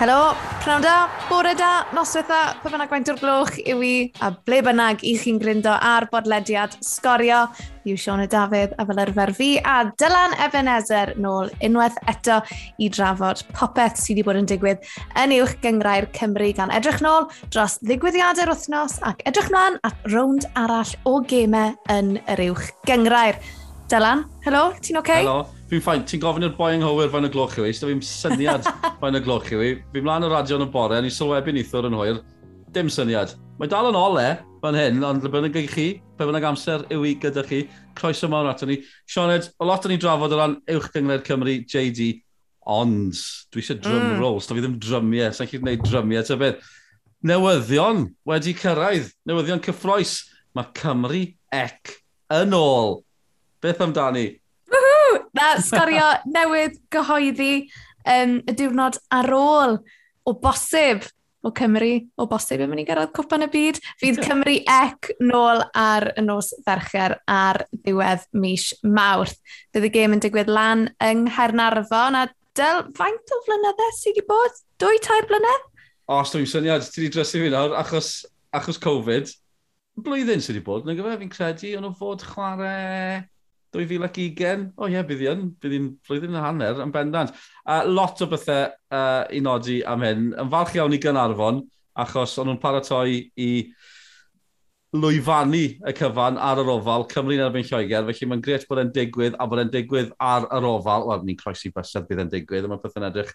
Helo, pnawn da, bore da, noswaith da, pa bynnag gwaint o'r gloch yw i, a ble bynnag i chi'n gryndo ar bodlediad sgorio. Yw Siona Dafydd a fel arfer fi a Dylan Ebenezer nôl unwaith eto i drafod popeth sydd wedi bod yn digwydd yn uwch gyngrau'r Cymru gan edrych nôl dros ddigwyddiadau'r wythnos ac edrych mlaen at rownd arall o gemau yn yr uwch gyngrau'r. Dylan, helo, ti'n oce? Okay? Helo, fi'n ffain, ti'n gofyn i'r boi anghywir fain y gloch i fi, sydd fi'n syniad fain y gloch i fi. Fi'n mlaen y radio yn y bore, a ni sylwebu nithwr yn hwyr, dim syniad. Mae dal yn ole fan hyn, ond le bynnag chi, pe bynnag amser yw i gyda chi, croeso mawr ato ni. Sean Ed, o lot o'n ni'n drafod o ran uwch gyngred Cymru, JD, ond dwi eisiau drum mm. rolls, da fi ddim drymiau, sa'n chi'n gwneud drymiau, ta beth. Newyddion wedi cyrraedd, newyddion cyffroes, mae Cymru ec yn ôl. Beth amdani? Na, sgorio newydd gyhoeddi um, y diwrnod ar ôl o bosib o Cymru, o bosib yn mynd i gyrraedd cwpan y byd. Fydd Cymru ec nôl ar y nos fercher ar ddiwedd mis mawrth. Bydd y gêm yn digwydd lan yng Nghernarfon a dyl, faint o flynydde sydd wedi bod? Dwy, tair blynedd? O, Os dwi'n syniad, ti wedi drysu fi nawr achos, achos Covid. Blwyddyn sydd wedi bod, na gyfer fi'n credu, ond o fod chwarae 2020? O oh, ie, yeah, bydd i'n, bydd i'n flwyddyn yn hanner yn bendant. A lot o bethau uh, i nodi am hyn. Yn falch iawn i Gynarfon, achos o'n nhw'n paratoi i lwyfannu y cyfan ar yr ofal, Cymru'n erbyn Lloegr, felly mae'n gret bod e'n digwydd a bod e'n digwydd ar yr ofal. Wel, ni'n croesi bysedd bydd e'n digwydd, a mae pethau'n edrych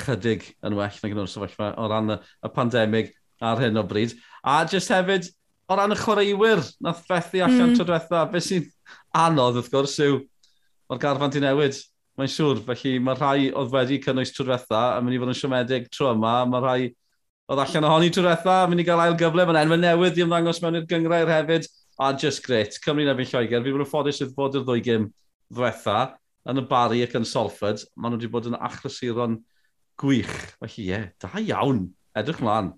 chydig yn well na gyda'r sefyllfa o ran y, y pandemig ar hyn o bryd. A jyst hefyd, o ran y chwaraewyr, nath fethu allan mm. tro diwetha, beth sy'n anodd wrth gwrs yw, mae'r garfan di newid. Mae'n siŵr, felly mae rhai oedd wedi cynnwys trwretha a mynd i fod yn siomedig tro yma. Mae rhai oedd allan ohoni trwretha a mynd i gael ail gyfle. Mae'n enwau newydd i ymddangos mewn i'r gyngrair hefyd. A just great. Cymru na fi'n Lloegr. Fi bod yn ffodus wrth bod yr ddwy gym ddwetha yn y Bari ac yn Salford. Maen nhw wedi bod yn achlasuron gwych. Felly ie, yeah, da iawn. Edrych mlaen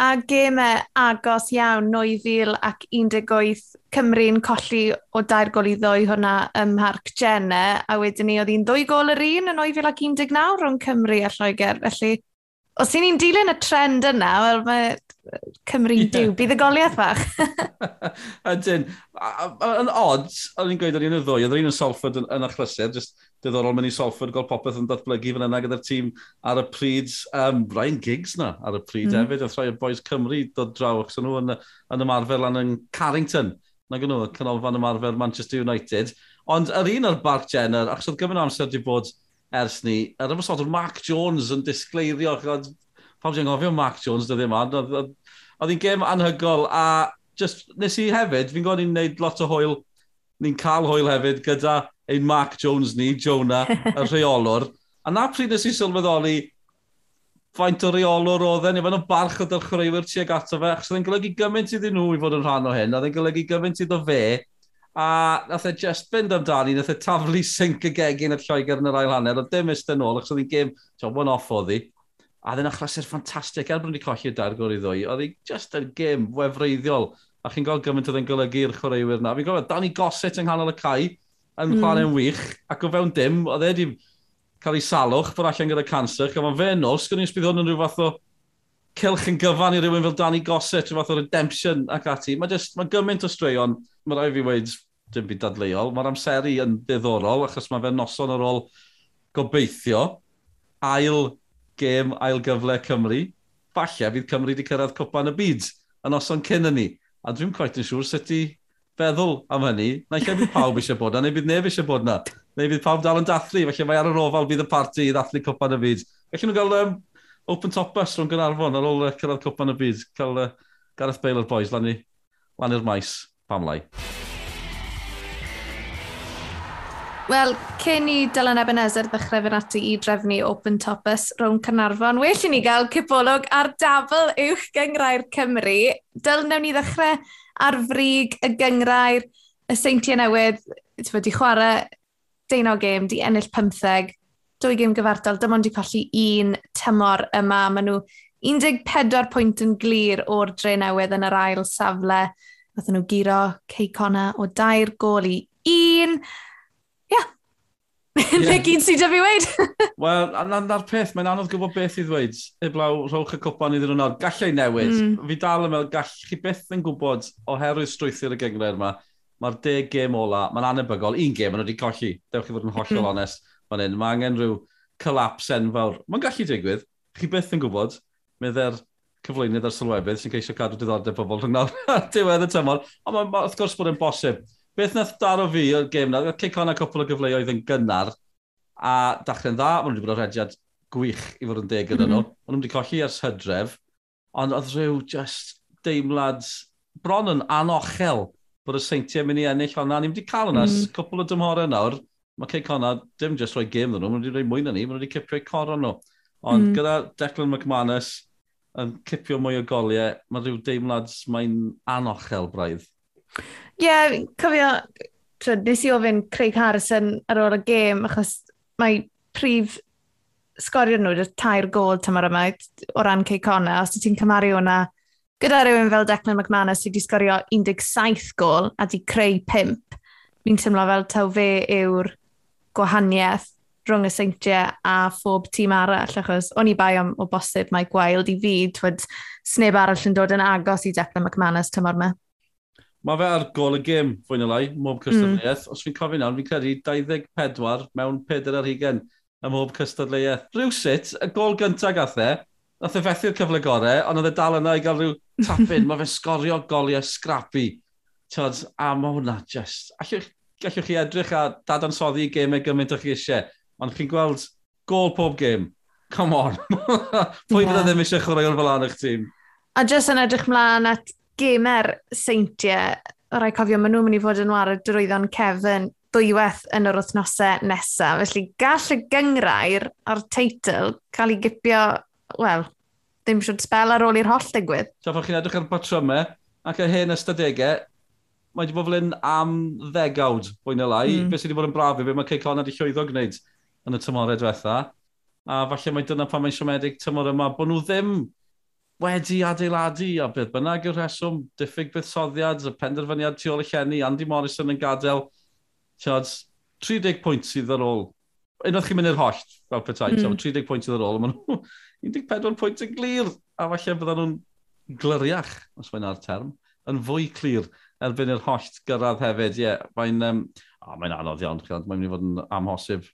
a gemau agos iawn 9000 ac 18 Cymru'n colli o dair gol i ddwy hwnna ym Mharc Jenner, a wedyn ni oedd hi'n ddwy gol yr un yn 9000 ac 19 rhwng Cymru a Lloegr. Felly, os i ni'n dilyn y trend yna, wel mae Cymru yeah. diw, bydd y goliaeth fach. Ydyn, yn odd, o'n i'n gweud o'n i'n y ddwy, oedd un yn Salford yn, yn achlysur, just diddorol mynd i Salford, gol popeth yn datblygu fan yna gyda'r tîm ar y pryd, um, Brian Giggs na ar y pryd mm. hefyd, oedd rhai o boes Cymru dod draw, ac nhw yn, yn ymarfer lan yn Carrington, na gynnu, canolfan ymarfer Manchester United, ond yr un o'r Bart Jenner, achos oedd gyfyn amser wedi bod ers ni. Ar er ymwysod, Mark Jones yn disgleirio. Pam ti'n gofio Mark Jones, dy ddim ond. Oedd hi'n gem anhygol a just, nes i hefyd, fi'n gwybod ni'n neud lot o hwyl, ni'n cael hwyl hefyd gyda ein Mark Jones ni, Jonah, y rheolwr. A na pryd nes i sylweddoli faint o reolwr oedd e, neu faint o barch o dylchwreiwyr tuag ato fe, achos oedd e'n golygu gymaint iddyn nhw i fod yn rhan o hyn, oedd e'n golygu gymaint iddo fe, a nath e just fynd amdani, nath e taflu sync y gegin y Lloegr yn yr ail hanner, ond dim ystyn ôl, achos oedd hi'n gêm, ti'n one-off oedd hi, a ddyn achlasu'r e'r ffantastig, er bod wedi colli'r dar gwr i ddwy, oedd hi just yn gym wefreiddiol, a chi'n gweld gymaint oedd yn golygu'r chwaraewyr na. Fi'n gofio, Danny Gossett yng nghanol y cae, yn mm. chwarae'n wych, ac o fewn dim, oedd e wedi cael ei salwch bod allan gyda cancer, a mae fe yn ôl, sgwrdd i'n hwn yn rhyw fath o cilch yn gyfan i rywun fel Danny Gossett, rhyw fath o redemption ac ati. Mae ma gymaint o straeon, mae rai fi wedi dim byd dadleuol. Mae'r amseru yn ddiddorol, achos mae fe'n noson ar ôl gobeithio. Ail gêm, ail gyfle Cymru. Falle fydd Cymru wedi cyrraedd cwpan y byd yn noson cyn yn ni. A dwi'n quite yn siŵr sut i feddwl am hynny. Na ai bydd pawb eisiau bod na, neu bydd neb eisiau bod na. Neu bydd pawb dal yn dathlu, felly mae ar yr ofal bydd y parti i ddathlu cwpan y byd. Felly nhw'n gael um, open top bus rhwng Gynarfon ar ôl uh, cyrraedd cwpan y byd. Cael uh, Gareth Bale o'r boys lan i'r maes. Pam lai. Wel, cyn i Dylan Ebenezer ddechrau fynd ati i drefnu Open Topus rhwng Cynarfon, well i ni gael cipolwg ar dafl uwch gyngrair Cymru. Dyl, newn ni ddechrau ar frig y gyngrair y seintiau newydd, wedi chwarae deunaw gêm, di ennill 15 dwy gym gyfartal, dim ond i colli un tymor yma. Maen nhw 14 pwynt yn glir o'r dre newydd yn yr ail safle. Nathon nhw giro Ceicona o dair gol i un. Ia. Yeah. Gyd sydd fi wedi dweud. Wel, na'r peth, mae'n anodd gwybod beth i ddweud. Eblaw, rhowch y cwpan iddyn nhw'n nawr. Gallai newid. Mm. Fi dal yn meddwl, gall chi beth yn gwybod oherwydd strwythu'r y gyngryd yma. Mae'r deg gêm ola, mae'n anebygol. Un gêm, maen nhw wedi colli. Dewch chi fod yn hollol mm. onest fan hyn. Mae angen rhyw colaps enfawr. Mae'n gallu digwydd. Chi byth yn gwybod. Meddai'r cyflwynydd ar sylwebydd sy'n ceisio cadw diddordeb pobl rhwng nawr ar diwedd y tymor. Ond ma, ma, wrth gwrs bod yn bosib. Beth nath daro fi o'r gêm na, cic on cwpl o gyfleoedd yn gynnar, a dachrau'n dda, maen nhw wedi bod o'r rhediad gwych i fod yn deg gyda mhm. nhw. Mm -hmm. Maen nhw wedi colli ers hydref, ond oedd rhyw just deimlad bron yn anochel bod y seintiau mynd i ennill honna. ni wedi cael hwnna mm. cwpl o dymhorau nawr mae Cey Conor dim just rhoi gêm ddyn nhw, maen nhw wedi rhoi mwy na ni, maen nhw wedi cipio coron nhw. Ond mm. gyda Declan McManus yn cipio mwy o goliau, mae rhyw deimlad mae'n anochel braidd. Ie, yeah, cofio, trwy, nes i ofyn Craig Harrison ar ôl y gêm, achos mae prif sgorio nhw dy tair gol tymor yma o ran Cey Conor, os ti'n cymaru hwnna gyda rhywun fel Declan McManus sydd wedi sgorio 17 gol a wedi creu 5, fi'n teimlo fel taw fe yw'r gwahaniaeth rhwng y seintiau a phob tîm arall, achos o'n i bai am o bosib mae gwael i fi, twyd, sneb arall yn dod yn agos i Declan McManus tymor me. Mae fe ar gol y gêm, fwy na lai, mob mm. cystadleuaeth. Mm. Os fi'n cofio nawr, fi'n credu 24 mewn 4 ar 20 ym mob cystadleuaeth. Rhyw sut, y gol gyntaf gath e, nath e fethu'r cyfle gorau, ond oedd e dal yna i gael rhyw tapin. mae fe'n sgorio goliau scrappy. Tyd, a mae hwnna just... Allwch, gallwch chi edrych a dadansoddi gemau gymaint o'ch eisiau, ond chi'n gweld gol pob gêm. Come on. Pwy yeah. fydda ddim eisiau chwaraeon fel anach tîm? A jyst yn edrych mlaen at gemer seintiau, rai cofio, maen nhw'n mynd i fod yn war y drwyddon Kevin dwywaith yn yr wythnosau nesaf. Felly gall y gyngrair a'r teitl cael ei gipio, wel, ddim siwr spel ar ôl i'r holl digwydd. So, chi'n edrych ar patrymau e, ac y hen ystadegau, mae wedi bod fel un am ddegawd, fwy na e lai. Mm. Beth sydd wedi bod yn braf i, beth mae Ceicon wedi llwyddo gwneud yn y tymorau e diwetha. A falle mae dyna pan mae'n siomedig tymor yma, bod nhw ddim wedi adeiladu a beth bynnag yw'r rheswm, diffyg buddsoddiad, y penderfyniad tu ôl y llenni, Andy Morrison yn gadael, tiod, 30 pwynt sydd ar ôl. Unwaith chi'n mynd i'r holl, fel petai, mm. 30 pwynt sydd ar ôl, maen nhw 14 pwynt yn glir, a falle byddan nhw'n glyriach, os mae'n ar term yn fwy clir erbyn yr holl gyrraedd hefyd. Ie, yeah, mae'n um, oh, mae anodd iawn, mae'n mynd i fod yn amhosib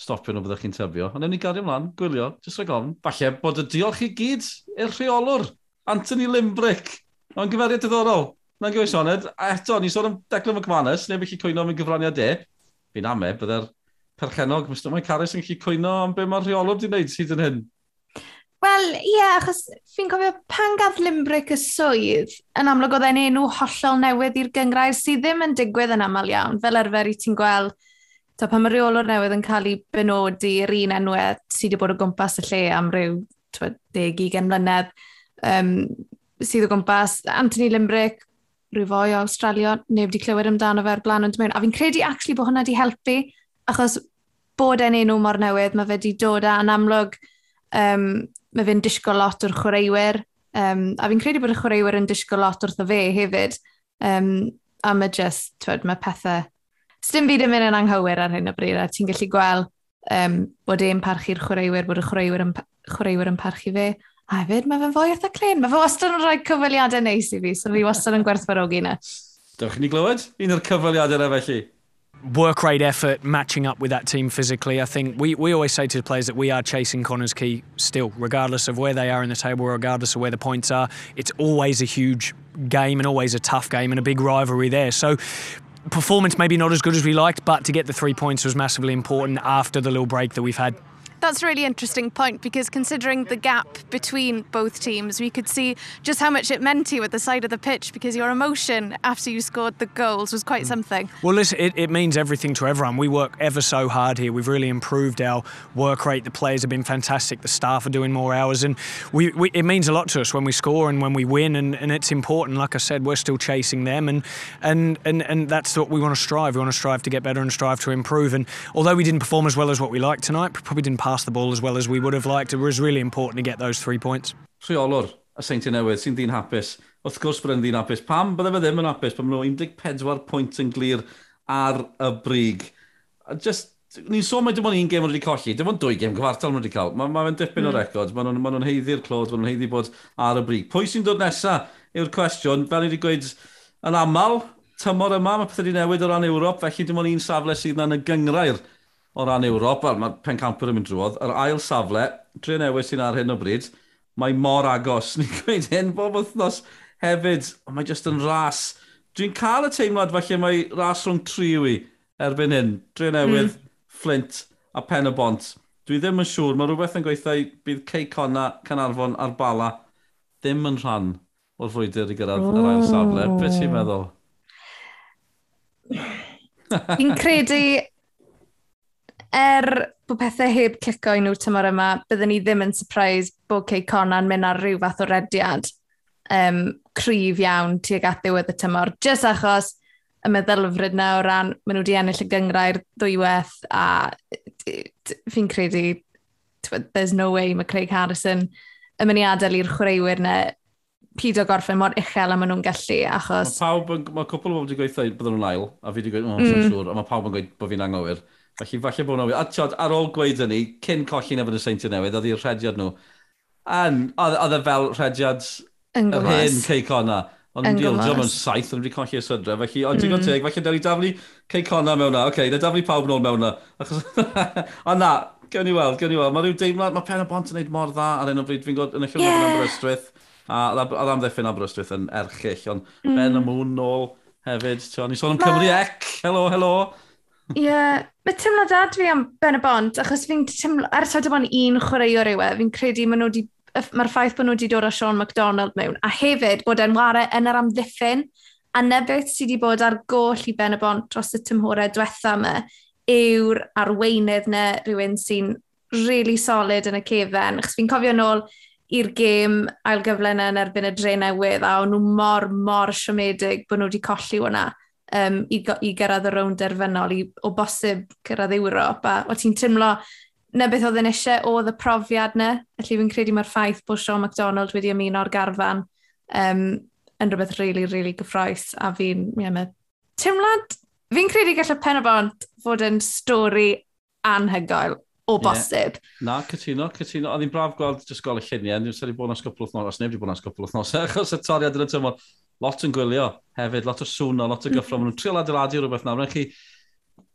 stopio nhw fyddwch chi'n tyfio. Ond ewn ni gario ymlaen, gwylio, jyst rhaid gofn. Falle bod y diolch i gyd i'r rheolwr, Anthony Limbrick. Mae'n gyferiad diddorol. Na'n gwyth Sioned, a eto, ni sôn am Declan McManus, neu bych chi cwyno am y gyfraniad e. Fi'n ame, bydde'r perchenog, Mr Mae Caris yn chi cwyno am be mae'r rheolwr wedi gwneud sydd yn hyn. Wel, ie, yeah, achos fi'n cofio pan gaf Limbrick y swydd, yn amlwg oedd e'n enw hollol newydd i'r gyngrair sydd ddim yn digwydd yn aml iawn. Fel arfer i ti'n gweld, ta pan mae reolwr newydd yn cael ei benodi yr un enwau sydd wedi bod o gwmpas y lle am ryw 10-20 mlynedd, um, sydd o gwmpas Anthony Limbrick, rhyw fwy o Australia, neb wedi clywed amdano fe'r blaen ond mewn. A fi'n credu actually bod hwnna wedi helpu, achos bod e'n enw mor newydd, mae fe wedi dod a'n amlwg um, mae fe'n disgo lot o'r chwaraewyr, um, a fi'n credu bod y chwaraewyr yn disgo lot wrtho fe hefyd, um, a mae just, twyd, mae pethau... Sdim byd yn mynd yn anghywir ar hyn o bryd, a ti'n gallu gweld um, bod e'n parchu'r chwaraewyr, bod y chwaraewyr yn, chwaraewyr yn parchu fe, a hefyd mae fe'n fwy eitha clen. Mae fe wastad yn rhoi cyfaliadau neis i fi, so fi wastad yn gwerthfarogi yna. Dewch ni glywed un o'r cyfaliadau yna felly. Work rate effort matching up with that team physically. I think we, we always say to the players that we are chasing Connor's key still, regardless of where they are in the table, regardless of where the points are. It's always a huge game and always a tough game and a big rivalry there. So performance maybe not as good as we liked, but to get the three points was massively important after the little break that we've had. That's a really interesting point because considering the gap between both teams, we could see just how much it meant to you at the side of the pitch because your emotion after you scored the goals was quite mm. something. Well, listen, it, it means everything to everyone. We work ever so hard here. We've really improved our work rate. The players have been fantastic. The staff are doing more hours, and we, we it means a lot to us when we score and when we win, and, and it's important. Like I said, we're still chasing them, and and and and that's what we want to strive. We want to strive to get better and strive to improve. And although we didn't perform as well as what we liked tonight, probably didn't pass the ball as well as we would have liked. It was really important to get those three points. Rheolwr y Seinti Newydd sy'n dyn hapus. Wrth gwrs bod yn dyn hapus. Pam bydde fe ddim yn hapus? Pam nhw 14 pwynt yn glir ar y brig. Just, ni'n sôn mai dim ond un gêm wedi colli, dim ond dwy gêm gyfartal wedi cael. Mae'n ma ma dipyn mm. o hmm. record, mae nhw'n ma nhw heiddi'r clod, mae nhw'n heiddi bod ar y brig. Pwy sy'n dod nesaf yw'r cwestiwn, fel ni wedi gweud yn aml, tymor yma, mae pethau wedi newid o ran Ewrop, felly dim ond un safle sydd yna yn y gyngrair o ran Ewrop, wel, mae pencampwr yn mynd drwodd, yr ail safle, tre newis sy'n ar hyn o bryd, mae mor agos. Ni'n gweud hyn bob wythnos hefyd, ond mae jyst yn ras. Dwi'n cael y teimlad falle mae ras rhwng tri yw i erbyn hyn. Tre newydd, mm. Flint a Pen y Bont. Dwi ddim yn siŵr, mae rhywbeth yn gweithio bydd Ceicona, Canarfon a'r Bala ddim yn rhan o'r fwydyr i gyrraedd oh. yr ail safle. Beth ti'n oh. meddwl? Fi'n credu er bod pethau heb clico i nhw tymor yma, byddwn ni ddim yn surprise bod Cey Conan mynd ar rhyw fath o rediad um, cryf iawn tuag at ddiwedd y tymor, jyst achos y meddylfryd na o ran, maen nhw wedi ennill y gyngrau'r ddwywaith a fi'n credu there's no way mae Craig Harrison yn mynd i adael i'r chwaraewyr na pyd o gorffen mor uchel a maen nhw'n gallu, achos... Mae pawb yn... Mae cwpl o bobl wedi gweithio bod nhw'n ail, a fi wedi gweithio, oh, mm. siŵr, a mae pawb yn gweithio bod fi'n anghywir. Felly, falle bod nhw... A tiod, ar ôl gweud hynny, cyn colli nefod y seintiau newydd, oedd i'r rhediad nhw. An, oedd e fel rhediad yr hen Ceicona. Ond diol, diolch yn saith, ond wedi colli y sydra. Felly, ond digon teg, felly dyna ni daflu Ceicona mewn na. Oce, okay, na daflu pawb nôl mewn na. Ond na, gewn ni weld, gewn ni weld. Mae rhyw deimlad, mae Pen y Bont yn gwneud mor dda ar un o bryd. Fi'n gwybod yn y ffilm yeah. Aberystwyth, a oedd am amddiffyn Aberystwyth yn erchill, ond mm. Ben y Mŵn nôl hefyd. Ni sôn am Cymru Ec, helo, helo. Ie, yeah. mae teimlad dad fi am Ben y Bont, achos fi'n teimlo, ers oed yma'n un chwaraewr yw e, fi'n credu maen nhw wedi mae'r ffaith bod nhw wedi dod â Sean MacDonald mewn, a hefyd bod e'n warau yn yr amddiffyn, a nebeth sydd wedi bod ar goll i Ben y Bont dros y tymhorau diwetha yma, yw'r arweinydd neu rhywun sy'n really solid yn y cefen. Chos fi'n cofio nôl i'r gêm ail gyflen yn erbyn y dre newydd, a o'n nhw mor, mor siomedig bod nhw wedi colli hwnna um, i, i gyrraedd y rownd derfynol, i o bosib gyrraedd Ewrop, a o ti'n tymlo na beth oedd yn eisiau oedd y profiad na, felly fi'n credu mae'r ffaith bod Sean MacDonald wedi ymuno'r garfan um, yn rhywbeth rili, really, rili really gyffroes, a fi'n, ie, mae tymlad, fi'n credu gallai pen o bont fod yn stori anhygoel o bosib. Yeah. Na, cytuno, cytuno. Oedd hi'n braf gweld jyst gweld y lluniau, ond wedi bod yn sgwpl wythnos, os neb wedi bod yn sgwpl wythnos, achos y toriad yn y tymor, lot yn gwylio hefyd, lot o swno, lot o mhm. gyffro. Mm. Maen nhw'n trio adeiladu rhywbeth nawr. Rwy'n chi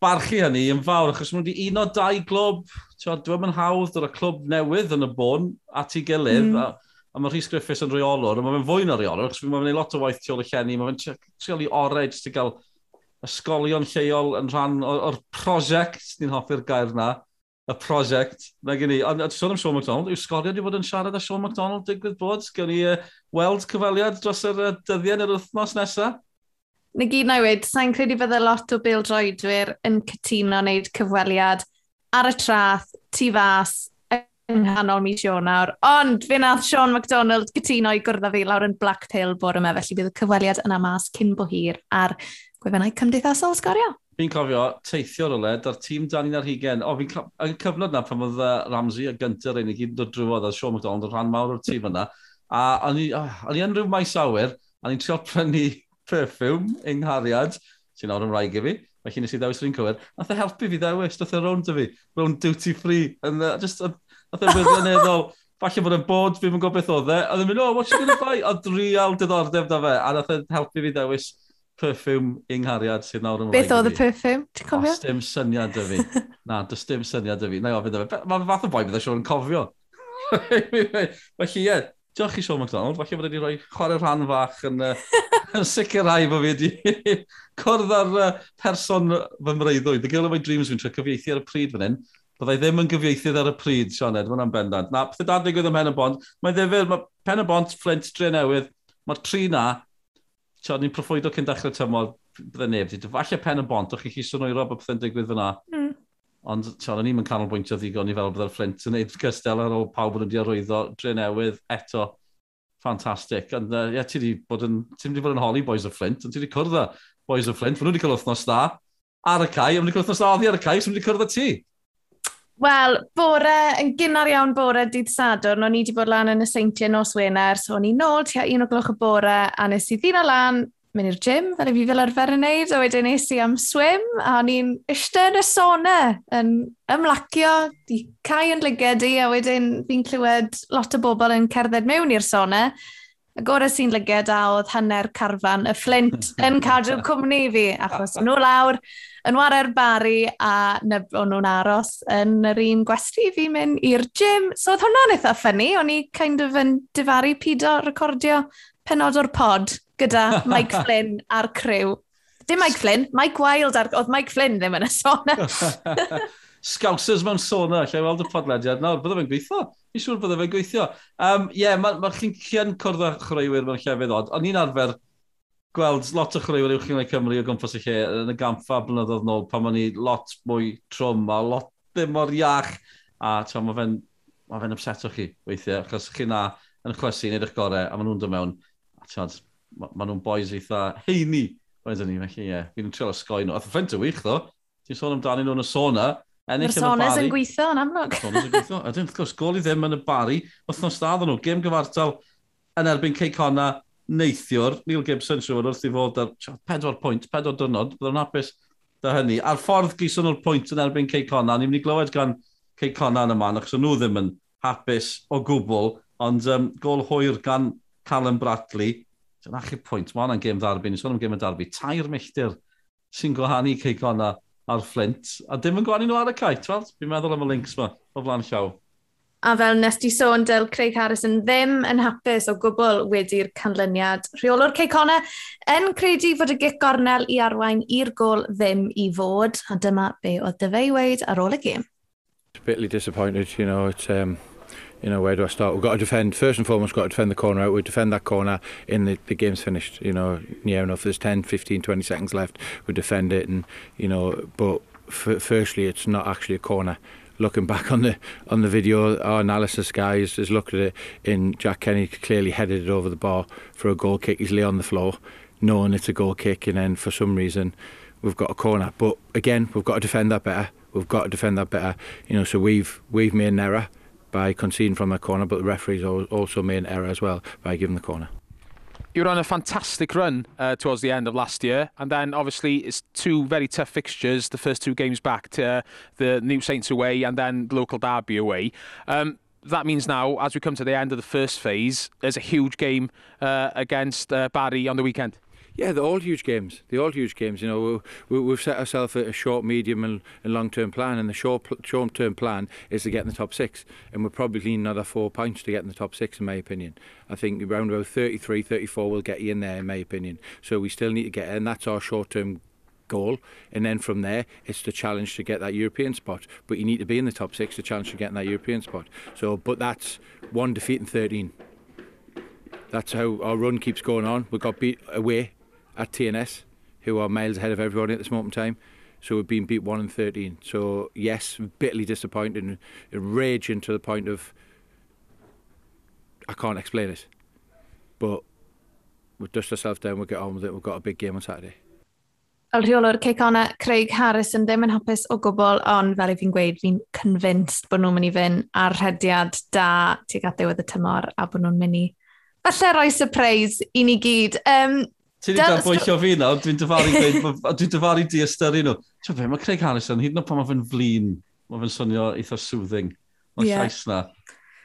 barchu hynny yn fawr, achos maen nhw wedi un o dau glwb. Dwi'n mynd hawdd dod o clwb newydd yn y bôn at ei gilydd. Mm. A, a mae Rhys Griffiths yn reolwr, a mae'n fwy na reolwr, achos mae'n gwneud lot o waith tu ôl y llenni. Mae fe'n treoli ored sy'n gael ysgolion lleol yn rhan o'r prosiect, ni'n hoffi'r gair na y prosiect. Na gen i, a sôn am Sean MacDonald, yw sgorio wedi bod yn siarad â Sean MacDonald digwydd bod? Gen i uh, weld cyfaliad dros yr uh, dyddiau yr wythnos nesaf? Na gyd na i wedi, sa'n credu bydde lot o Bill Droedwyr yn cytuno wneud cyfweliad ar y trath, tu fas, yng nghanol mis Ionawr. Ond fe nath Sean MacDonald gytuno i gwrdd â fi lawr yn Blacktail bore yma, felly bydd y cyfweliad yna mas cyn bo hir ar gwefannau cymdeithasol sgorio. Fi'n cofio teithio rwle, da'r tîm Dani un ar hugen. O, fi'n yn cyfnod na pan oedd Ramsey a Gynter ein i gyd yn dod drwodd a Sean McDonald yn rhan mawr o'r tîm yna. A o'n i, yn rhyw maes awyr, a ni'n trio prynu perfume yng nghariad, sy'n awr ymraeg i fi, felly nes i ddewis rhywun cywir. Nath e helpu fi ddewis, nath e rownd y fi, rownd duty free, and uh, just, uh, nath e wirioneddol, falle bod yn bod, fi'n gwybod beth oedd e, a ddim yn, oh, what you gonna buy? A drial diddordeb da fe, a nath e helpu fi ddewis perfume yng nghariad sydd nawr yn Beth oedd y perfume? Ti'n cofio? Os dim syniad dy fi. Na, does dim syniad dy fi. Na i ofyn dy fi. Mae'n fath o boi bydd y yn cofio. Felly ie, diolch i Sean MacDonald. Felly bod wedi rhoi chwarae rhan fach yn, uh, yn sicrhau bod fi wedi cwrdd ar uh, person fy mreiddwyd. The Girl of My Dreams fi'n trwy cyfieithu ar y pryd fan hyn. Byddai ddim yn gyfieithydd ar y pryd, Sean Ed, mae'n bendant. Na, pethau dad digwydd ym Pen y Bont, mae'n ddefyr, mae Pen y Bont, Flint, Dre Newydd, mae'r tri na, so ni'n proffwydo cyn dechrau tymor, byddai neb di. Falle pen y bont, o'ch chi chi swnwyro bod pethau'n digwydd fyna. Mm. Ond so, ni'n mynd canolbwyntio ddigon i fel byddai'r Flint yn neud cystel ar ôl pawb yn wedi arwyddo, dre newydd, eto. Ffantastig. Ond uh, yeah, ti wedi bod yn, ti wedi bod yn holi boys o Flint, ond ti wedi cwrdd boys o Flint, fod nhw wedi cael wythnos da. Ar y cae, a wedi cael wythnos da oddi ar y cae, so wedi cwrdd ti. Wel, bore, yn gynnar iawn bore dydd Sadwrn, o'n i wedi bod lan yn y seintiau nos Wener, so o'n i nôl tua un o gloch y bore, a nes i ddyn o lan, mynd i'r gym, fel i fi fel arfer yn neud, a wedyn nes i am swim, a o'n i'n eistedd yn y sona, yn ymlacio, di cael yn lyged i, a wedyn fi'n clywed lot o bobl yn cerdded mewn i'r sona, y gorau sy'n lyged a oedd hanner carfan y Flint yn cadw cwmni fi, achos nhw lawr, yn warau'r bari a nebron nhw'n aros yn yr un gwesti fi mynd i'r gym. So oedd hwnna'n eitha ffynnu, o'n i kind of yn difaru pido recordio penod o'r pod gyda Mike Flynn a'r crew. Dim Mike Flynn, Mike Wild, ar... oedd Mike Flynn ddim yn y sona. Scousers mewn sona, lle weld y podlediad nawr, bydde fe'n gweithio. Ni'n siŵr bydde fe'n gweithio. Ie, um, yeah, mae ma chi'n cyn cwrdd â chreuwyr mewn llefydd od, O'n i'n arfer gweld lot o chreuwyr i'w chi'n ei Cymru o gwmpas y lle yn y gamfa blynyddoedd nôl pan o'n i lot mwy trwm a lot ddim mor iach a mae fe'n ma fe upset o chi weithiau achos chi na yn chwesi yn edrych gorau a maen nhw'n dod mewn a tiod, ma, ma nhw'n boes eitha heini wedyn ni felly ie yeah. fi'n trio osgoi nhw Oedd y ffrind y wych ddo ti'n sôn amdani nhw yn y sona Ennill Personas yn gweithio yn amlwg. Personas yn gweithio. Ydyn, wrth gwrs, gol i ddim yn y bari. Wythnos da nhw, gêm gyfartal yn erbyn Ceicona neithiwr, Neil Gibson, siw wrth i fod ar 4 pwynt, 4 dynod, bydd o'n hapus da hynny. A'r ffordd gyson o'r pwynt yn erbyn Cey Conan, ni'n mynd i glywed gan Cey Conan yma, achos nhw ddim yn hapus o gwbl, ond um, gol hwyr gan Callum Bradley. Dyna chi pwynt, mae hwnna'n gêm ddarbu, ni'n sôn am gêm y darbu. Tair milltir sy'n gwahanu Cey Conan a'r Flint, a dim yn gwahanu nhw ar y cae, ti'n Fi'n meddwl am y links yma, o flaen llaw. A fel nes di sôn, dyl Craig Harrison ddim yn hapus o gwbl wedi'r canlyniad. Rheolwr Ceicona yn credu fod y gic gornel i arwain i'r gol ddim i fod. A dyma be oedd dyfa i weid ar ôl y gêm. bitly disappointed, you know, it's, um, you know, where do I start? We've got to defend, first and foremost, got to defend the corner out. We defend that corner in the, the game's finished, you know, near enough. There's 10, 15, 20 seconds left. We defend it and, you know, but firstly, it's not actually a corner. Looking back on the on the video, our analysis guys has looked at it in Jack Kenny clearly headed it over the bar for a goal kick. He's lay on the floor, knowing it's a goal kick, and then for some reason we've got a corner. But again, we've got to defend that better. We've got to defend that better. You know, so we've we've made an error by conceding from that corner, but the referees also made an error as well by giving the corner. you were on a fantastic run uh, towards the end of last year, and then obviously it's two very tough fixtures, the first two games back to uh, the New Saints away and then local Derby away. Um, that means now, as we come to the end of the first phase, there's a huge game uh, against uh, Barry on the weekend. Yeah, they're all huge games. They're all huge games. You know, we, we've set ourselves a short, medium, and, and long-term plan, and the short, short-term plan is to get in the top six, and we're probably leaning another four points to get in the top six, in my opinion. I think around about 33, 34 will get you in there, in my opinion. So we still need to get, and that's our short-term goal and then from there it's the challenge to get that European spot but you need to be in the top six to challenge to get in that European spot so but that's one defeat in 13 that's how our run keeps going on we got beat away at TNS, who are miles ahead of everybody at this moment in time. So we've been beat 1 and 13. So, yes, bitterly disappointed and raging to the point of I can't explain it. But we dust ourselves down, we'll get on with it. We've got a big game on Saturday. Fel rheolwr Ceicona, Craig Harrison ddim yn hapus o gwbl, ond fel i fi'n gweud, fi'n convinced bod nhw'n mynd i fynd ar rhediad da tuag at ddiwedd y tymor a bod nhw'n mynd i falle roi surprise i ni gyd. Um, Ti'n wedi cael bwyllio fi nawr, dwi'n dyfaru, dwi'n dyfaru di ystyru nhw. Ti'n fe, mae Craig Harrison, hyd yn oed pan mae fe'n flin, mae fe'n swnio eitha soothing. Mae'n yeah. llais na.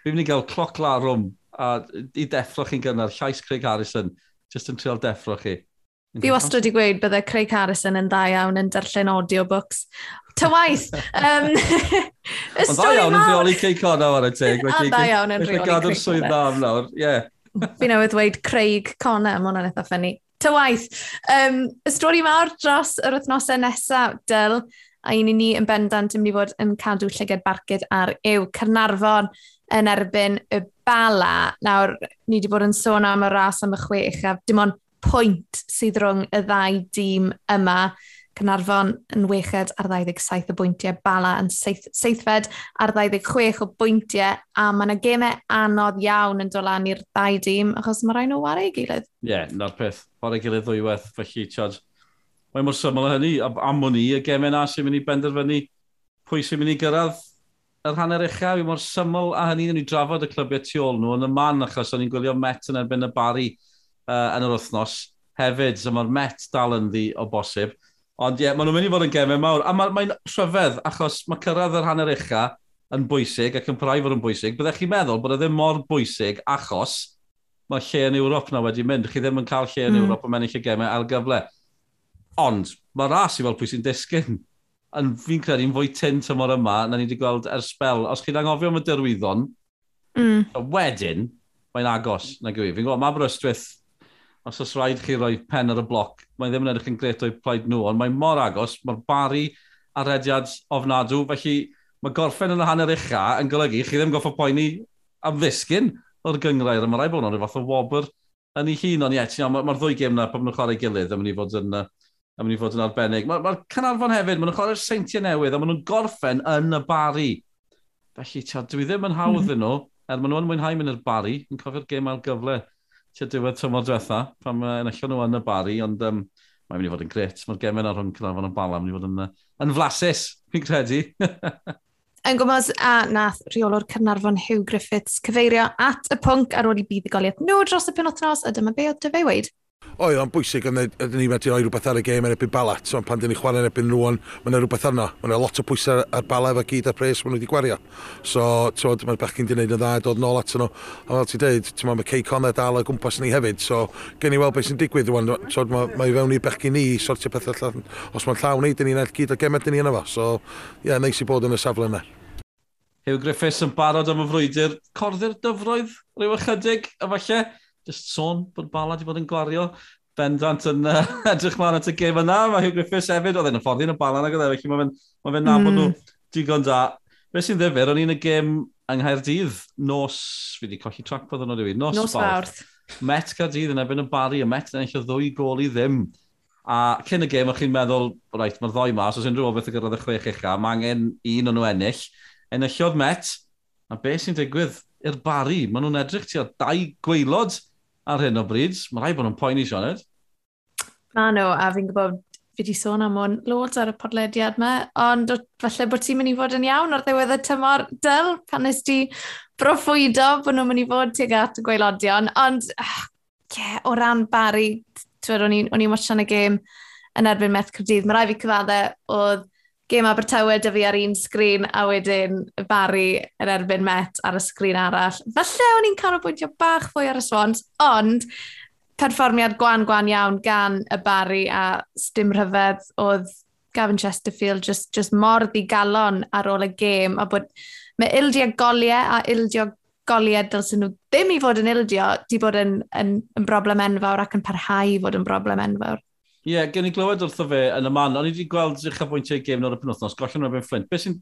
Fi'n mynd i gael cloc larwm a i deffro chi'n gynnar, llais Craig Harrison, just yn trial deffro chi. Fi wastad wedi gweud bydde Craig Harrison yn dda iawn yn darllen audiobooks. Ta waith! Um, Ond dda iawn yn rheoli Craig Connor ar y teg. Ond dda iawn yn rheoli Craig Connor. Gadw'r swydd nawr. Ie. Fi newydd dweud Craig Connor, mae hwnna'n eitha ffynnu ta waith. Um, y stori mawr dros yr wythnosau nesaf, Dyl, a un i ni yn bendant yn mynd i fod yn cadw llyged barcud ar yw Cynarfon yn erbyn y bala. Nawr, ni wedi bod yn sôn am y ras am y chwech, a dim ond pwynt sydd rhwng y ddau dîm yma. Cynarfon yn weched ar 27 o bwyntiau, Bala yn seithfed ar 26 o bwyntiau, a mae yna gemau anodd iawn yn dod lan i'r ddau dîm, achos mae rhaid nhw wario i gilydd. Ie, yeah, na'r peth. Wario ei gilydd ddwywaith, felly, Chad, Mae'n mor syml hynny, am o'n y gemau na sy'n mynd i benderfynu pwy sy'n mynd i gyrraedd yr hanner uchaf, fi mor syml a hynny, ni drafod y clybiau tu ôl nhw yn y man, achos o'n i'n gwylio Met yn erbyn y bari uh, yn yr wythnos hefyd, so mae'r Met dal yn ddi o bosib. Ond ie, yeah, maen nhw'n mynd i fod yn gemau mawr. A mae'n mae rhyfedd, achos mae cyrraedd yr hanner ucha yn bwysig ac yn parhau fod yn bwysig. Byddech chi'n meddwl bod e ddim mor bwysig achos mae lle yn Ewrop na wedi mynd. Chi ddim yn cael lle yn mm. Ewrop yn mennill y gemau ar gyfle. Ond mae ras i fel pwy sy'n disgyn. Yn fi'n credu'n fwy tyn tymor yma na ni wedi gweld ers spel. Os chi'n angofio am y dirwyddon, mm. wedyn, mae'n agos na gwy. Fi'n gwybod, mae Brystwyth os oes rhaid chi roi pen ar y bloc, mae ddim yn edrych yn gret o'i plaid nhw, ond mae mor agos, mae'r bari a rediad ofnadw, felly mae gorffen yn y hanner ucha yn golygu chi ddim goffa poeni am ddisgyn o'r gyngrair, a mae rai bod nhw'n fath o wobr yn ei hun, ond ie, mae'r ma ddwy gêm na, pan nhw'n chwarae gilydd, yn mynd i fod yn, yn, mynd i fod yn arbennig. Mae'r ma, Canarfon hefyd, maen nhw'n chwarae'r seintiau newydd, a maen nhw'n gorffen yn y bari. Felly, tia, dwi ddim yn hawdd mm -hmm. nhw, er maen nhw'n mwynhau mynd i'r bari, yn cofio'r gêm ar gyfle tua diwedd tymor diwetha, pan uh, enillion nhw yn y bari, ond um, mae'n mynd i fod yn gret. Mae'r gemen ar hwn cynnafon yn bala, mynd i fod yn, uh, yn flasus, fi'n credu. yn gwmos a nath rheolwr Cynarfon Hugh Griffiths cyfeirio at y pwnc ar ôl i bydd i goliaeth nhw dros y penwthnos a dyma be oedd dyfeiwyd. Oedd o'n bwysig, ond ydyn ni wedi rhoi rhywbeth ar y gêm yn ebyn balat, so pan dyn ni chwarae yn ebyn rwan, mae'n rhywbeth arno. Mae'n lot o pwysau ar balaf a gyd ar pres maen nhw wedi gwario. So, tywod, mae'r bechgyn wedi gwneud yn dda, dod nôl at nhw. A fel ti'n dweud, ti'n mae cei Conner dal o gwmpas ni hefyd, so gen i weld beth sy'n digwydd rwan. Tywod, mae, mae fewn i'r bechgyn ni sortio pethau allan. Os mae'n llawn ni, dyn ni'n edrych gyd o gemed dyn ni yna fo. So, ie, yeah, neis i bod yn y safle yna. Hugh Griffiths yn barod am y frwydr, corddi'r dyfroedd rhyw ychydig, efallai? just sôn bod Bala wedi bod yn gwario. Bendrant yn uh, edrych mlaen at y gêm yna. Mae Hugh Griffiths hefyd, oedd e'n fforddi yn y Bala nag gyda. e, felly mae'n ma fe nabod mm. nhw digon da. Be sy'n ddifur, o'n i'n y gêm yng Nghaerdydd, nos, fi wedi colli trac bod yno diwy, nos, nos fawrth. Met Caerdydd yn ebyn y bari, y Met yn eich o ddwy gol i ddim. A cyn y gêm, o'ch chi'n meddwl, reit, mae'r ddoi mas, os unrhyw o beth y gyrraedd y chwech eich mae angen un o'n nhw ennill. Enillodd Met, a beth sy'n digwydd i'r bari? Maen nhw'n edrych ti o dau gweilod ar hyn o bryd. Mae rhaid bod nhw'n poeni, Sioned. Na nhw, a fi'n gwybod fi wedi sôn am hwn loads ar y podlediad yma, ond falle bod ti'n mynd i fod yn iawn o'r ddiwedd y tymor dyl pan nes ti broffwydo bod nhw'n mynd i fod tuag at y gweilodion, ond oh, yeah, o ran Barry, o'n i'n watchan y gêm yn erbyn Met Cyrdydd, mae rai fi cyfaddau oedd gêm Abertawe dy fi ar un sgrin a wedyn Barry yn erbyn Met ar y sgrin arall. Falle o'n i'n canolbwyntio bach fwy ar y Swans, ond perfformiad gwan-gwan iawn gan y Barry a stym rhyfedd oedd Gavin Chesterfield just, just mor ddigalon ar ôl y gêm a bod mae ildio goliau a ildio goliau dylsyn nhw ddim i fod yn ildio, di bod yn, yn, yn broblem enfawr ac yn parhau i fod yn broblem enfawr. Ie, yeah, gen i glywed wrtho fe yn y man, ond i wedi gweld eich afwyntiau gêm o'r penwthnos, gollon Robin Flint. Beth sy'n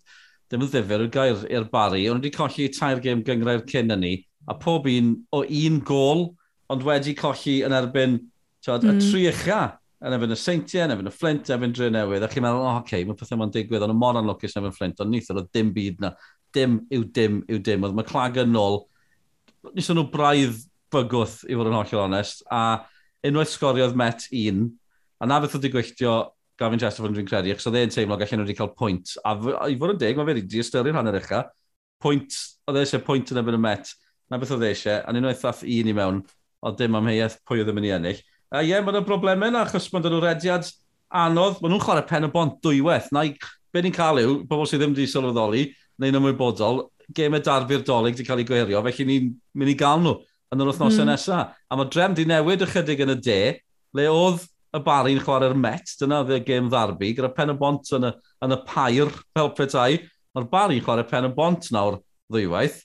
ddim yn ddifur y gair i'r bari, ond wedi colli tair gêm gyngrau'r cyn yn ni, a pob un o un gol, ond wedi colli yn erbyn tywed, mm. y hmm. tri ucha, yn efo'n y Seintiau, yn efo'n y Flint, efo'n Dre Newydd, a chi'n meddwl, o, oh, okay, mae pethau ma'n digwydd, ond y mor anlwcus yn efo'n Flint, ond nithod o dim byd na, dim yw dim yw dim, oedd mae clag yn ôl, nes nhw braidd bygwth i fod yn hollol onest, a unwaith sgoriodd Met un, A na beth oedd wedi gweithio Gavin Chesterford dwi'n credu, achos oedd e'n teimlo gallen nhw wedi cael pwynt. A i fod yn deg, mae fe wedi ystyried hanner eich Pwynt, oedd e eisiau pwynt yn ebyn y met. Na beth oedd e eisiau, a unwaith ath un i mewn, o dim amheuaeth pwy oedd yn mynd i ennill. A ie, yeah, mae broblemau yna, achos mae nhw'n rediad anodd. Mae nhw'n chwarae pen y bont dwywaith. Na, be ni'n cael yw, bobl sydd ddim wedi sylweddoli, neu'n ymwybodol, gemau darfu'r dolyg wedi cael ei gwirio, felly ni'n mynd i gael nhw yn yr wythnosau mm. nesaf. A mae drem di newid ychydig yn y de, le oedd y bari'n chwarae'r Met, dyna oedd y gêm ddarbu, gyda pen y bont yn y, yn y pair fel petai, mae'r bari'n chwarae pen y bont nawr ddwywaith,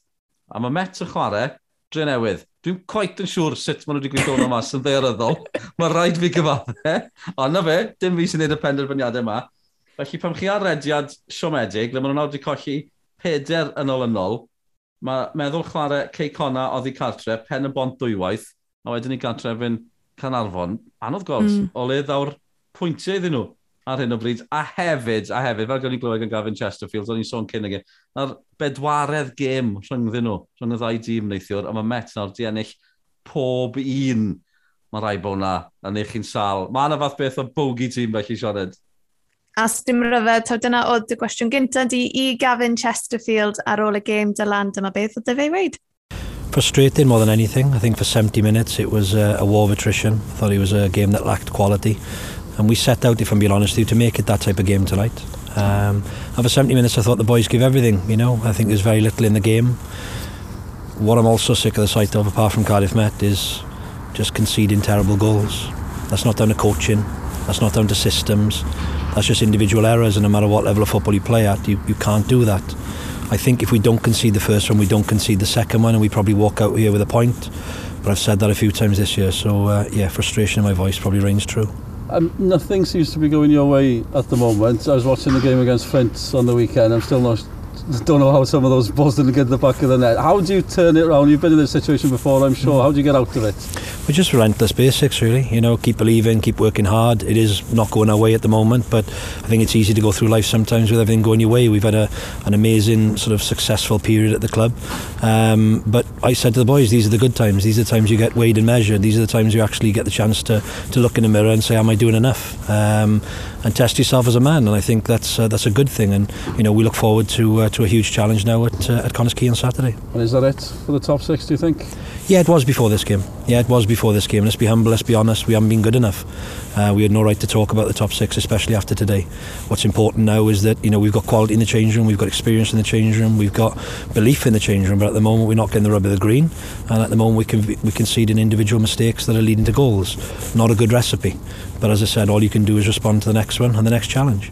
a mae Met yn chwarae dre newydd. Dwi'n coet yn siŵr sut maen nhw wedi gweithio hwnna mas yn dderyddol. Mae rhaid fi gyfadde, ond na fe, dim fi sy'n neud y penderfyniadau yma. Felly pam chi ar rediad siomedig, le maen nhw nawr wedi colli peder yn olynol, mae meddwl chwarae Ceicona oddi cartre, pen y bont dwywaith, a wedyn ni gantrefyn Canarfon, anodd gols, mm. o le ddawr pwyntiau iddyn nhw ar hyn o bryd, a hefyd, a hefyd, fel gwneud glywed gan Gavin Chesterfield, o'n i'n sôn cyn ag e, na'r bedwaredd gêm rhyngddyn nhw, rhwng y ddau dîm neithiwr, a mae Met nawr di ennill pob un mae rai bod na, a neu chi'n sal. Mae yna fath beth o bogi tîm felly, Sioned. A dim ryfedd, taw dyna oedd y gwestiwn gyntaf di i Gavin Chesterfield ar ôl y gêm dylan, dyma beth oedd dy fe weid. Frustrating more than anything. I think for 70 minutes it was a, a war of attrition. I thought it was a game that lacked quality. And we set out, if I'm being honest with you, to make it that type of game tonight. Um, and for 70 minutes I thought the boys give everything, you know. I think there's very little in the game. What I'm also sick of the sight of, apart from Cardiff Met, is just conceding terrible goals. That's not down to coaching. That's not down to systems. That's just individual errors, and no matter what level of football you play at, you, you can't do that. I think if we don't concede the first one, we don't concede the second one, and we probably walk out here with a point. But I've said that a few times this year, so uh, yeah, frustration in my voice probably rings true. Um, nothing seems to be going your way at the moment. I was watching the game against Flint on the weekend. I'm still not don't know how some of those balls didn't get the back of the net. How do you turn it around? You've been in this situation before, I'm sure. How do you get out of it? We're just relentless basics, really. You know, keep believing, keep working hard. It is not going our way at the moment, but I think it's easy to go through life sometimes with everything going your way. We've had a, an amazing, sort of successful period at the club. Um, but I said to the boys, these are the good times. These are the times you get weighed and measured. These are the times you actually get the chance to, to look in the mirror and say, am I doing enough? Um, and test yourself as a man. And I think that's uh, that's a good thing. And you know, we look forward to uh, to a huge challenge now at, uh, at Connors Key on Saturday. And is that it for the top six, do you think? Yeah, it was before this game. Yeah, it was before this game. Let's be humble, let's be honest, we haven't been good enough. Uh, we had no right to talk about the top six, especially after today. What's important now is that, you know, we've got quality in the change room, we've got experience in the change room, we've got belief in the change room, but at the moment we're not getting the rub of the green, and at the moment we, can, we concede in individual mistakes that are leading to goals. Not a good recipe. But as I said, all you can do is respond to the next one and the next challenge.